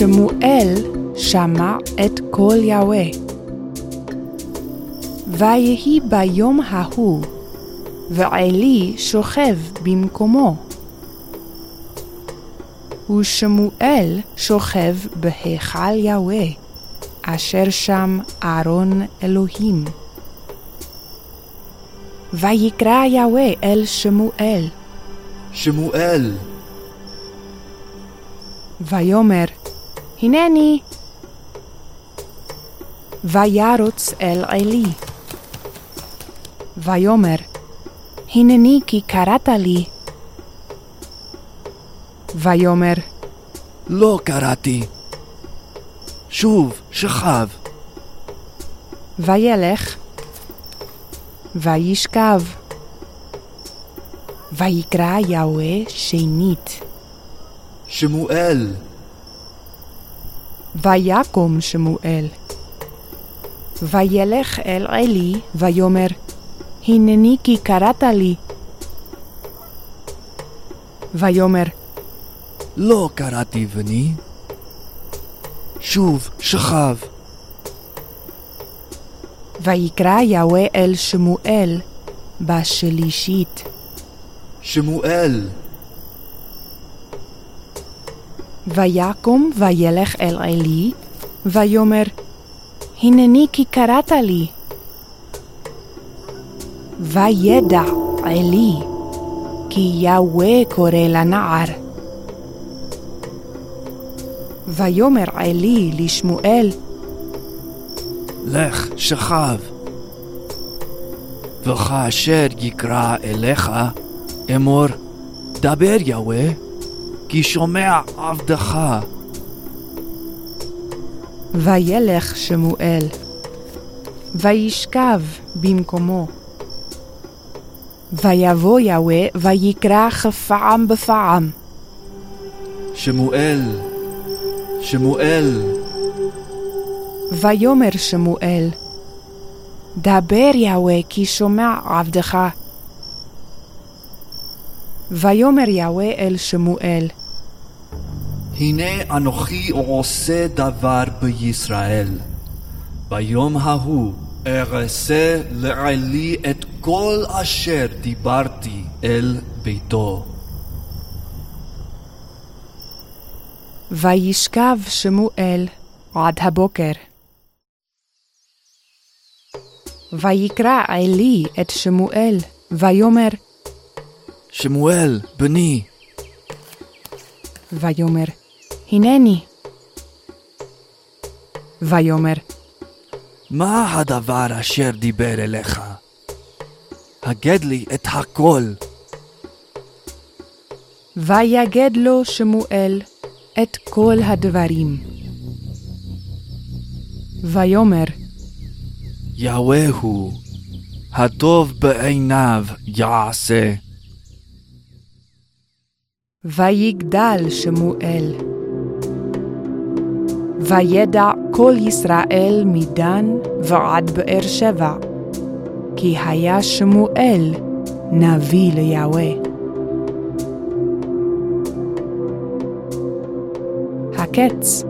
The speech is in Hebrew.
שמואל שמע את קול יהוה. ויהי ביום ההוא, ועלי שוכב במקומו. ושמואל שוכב בהיכל יהוה, אשר שם ארון אלוהים. ויקרא יהוה אל שמואל, שמואל, ויאמר, הנני. וירוץ אל עלי. ויאמר, הנני כי קראת לי. ויאמר, לא קראתי. שוב, שכב. וילך, וישכב. ויקרא יהוה שנית. שמואל, ויקום שמואל. וילך אל עלי, ויאמר, הנני כי קראת לי. ויאמר, לא קראתי בני. שוב, שכב. ויקרא יהוה אל שמואל בשלישית. שמואל, ויקום וילך אל עלי, ויאמר, הנני כי קראת לי. וידע עלי, כי יהוה קורא לנער. ויאמר עלי לשמואל, לך, שכב. וכאשר יקרא אליך, אמור, דבר יהוה, כי שומע עבדך. וילך שמואל, וישכב במקומו. ויבוא יהוה, ויקרא כפעם בפעם, שמואל, שמואל, ויאמר שמואל, דבר יהוה, כי שומע עבדך. ויאמר יהוה אל שמואל, הנה אנוכי עושה דבר בישראל. ביום ההוא אעשה לעלי את כל אשר דיברתי אל ביתו. וישכב שמואל עד הבוקר. ויקרא עלי את שמואל, ויאמר, שמואל, בני, ויאמר, הנני. ויאמר, מה הדבר אשר דיבר אליך? הגד לי את הכל. ויגד לו שמואל את כל הדברים. ויאמר, יהוה הוא, הטוב בעיניו יעשה. ויגדל שמואל. וידע כל ישראל מדן ועד באר שבע, כי היה שמואל נביא ליהוה. הקץ